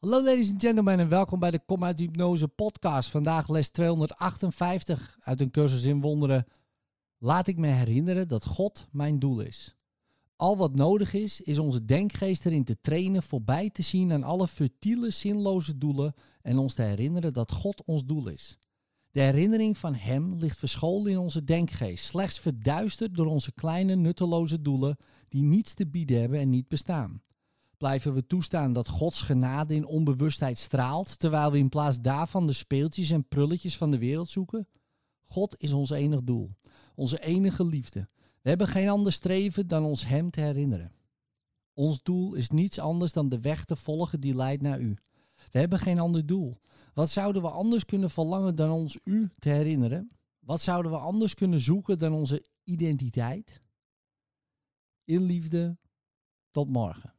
Hallo ladies and gentlemen en welkom bij de Kom uit Hypnose podcast. Vandaag les 258 uit een cursus in wonderen. Laat ik me herinneren dat God mijn doel is. Al wat nodig is, is onze denkgeest erin te trainen voorbij te zien aan alle futiele, zinloze doelen en ons te herinneren dat God ons doel is. De herinnering van Hem ligt verscholen in onze denkgeest, slechts verduisterd door onze kleine, nutteloze doelen die niets te bieden hebben en niet bestaan. Blijven we toestaan dat Gods genade in onbewustheid straalt, terwijl we in plaats daarvan de speeltjes en prulletjes van de wereld zoeken? God is ons enig doel, onze enige liefde. We hebben geen ander streven dan ons Hem te herinneren. Ons doel is niets anders dan de weg te volgen die leidt naar U. We hebben geen ander doel. Wat zouden we anders kunnen verlangen dan ons U te herinneren? Wat zouden we anders kunnen zoeken dan onze identiteit? In liefde, tot morgen.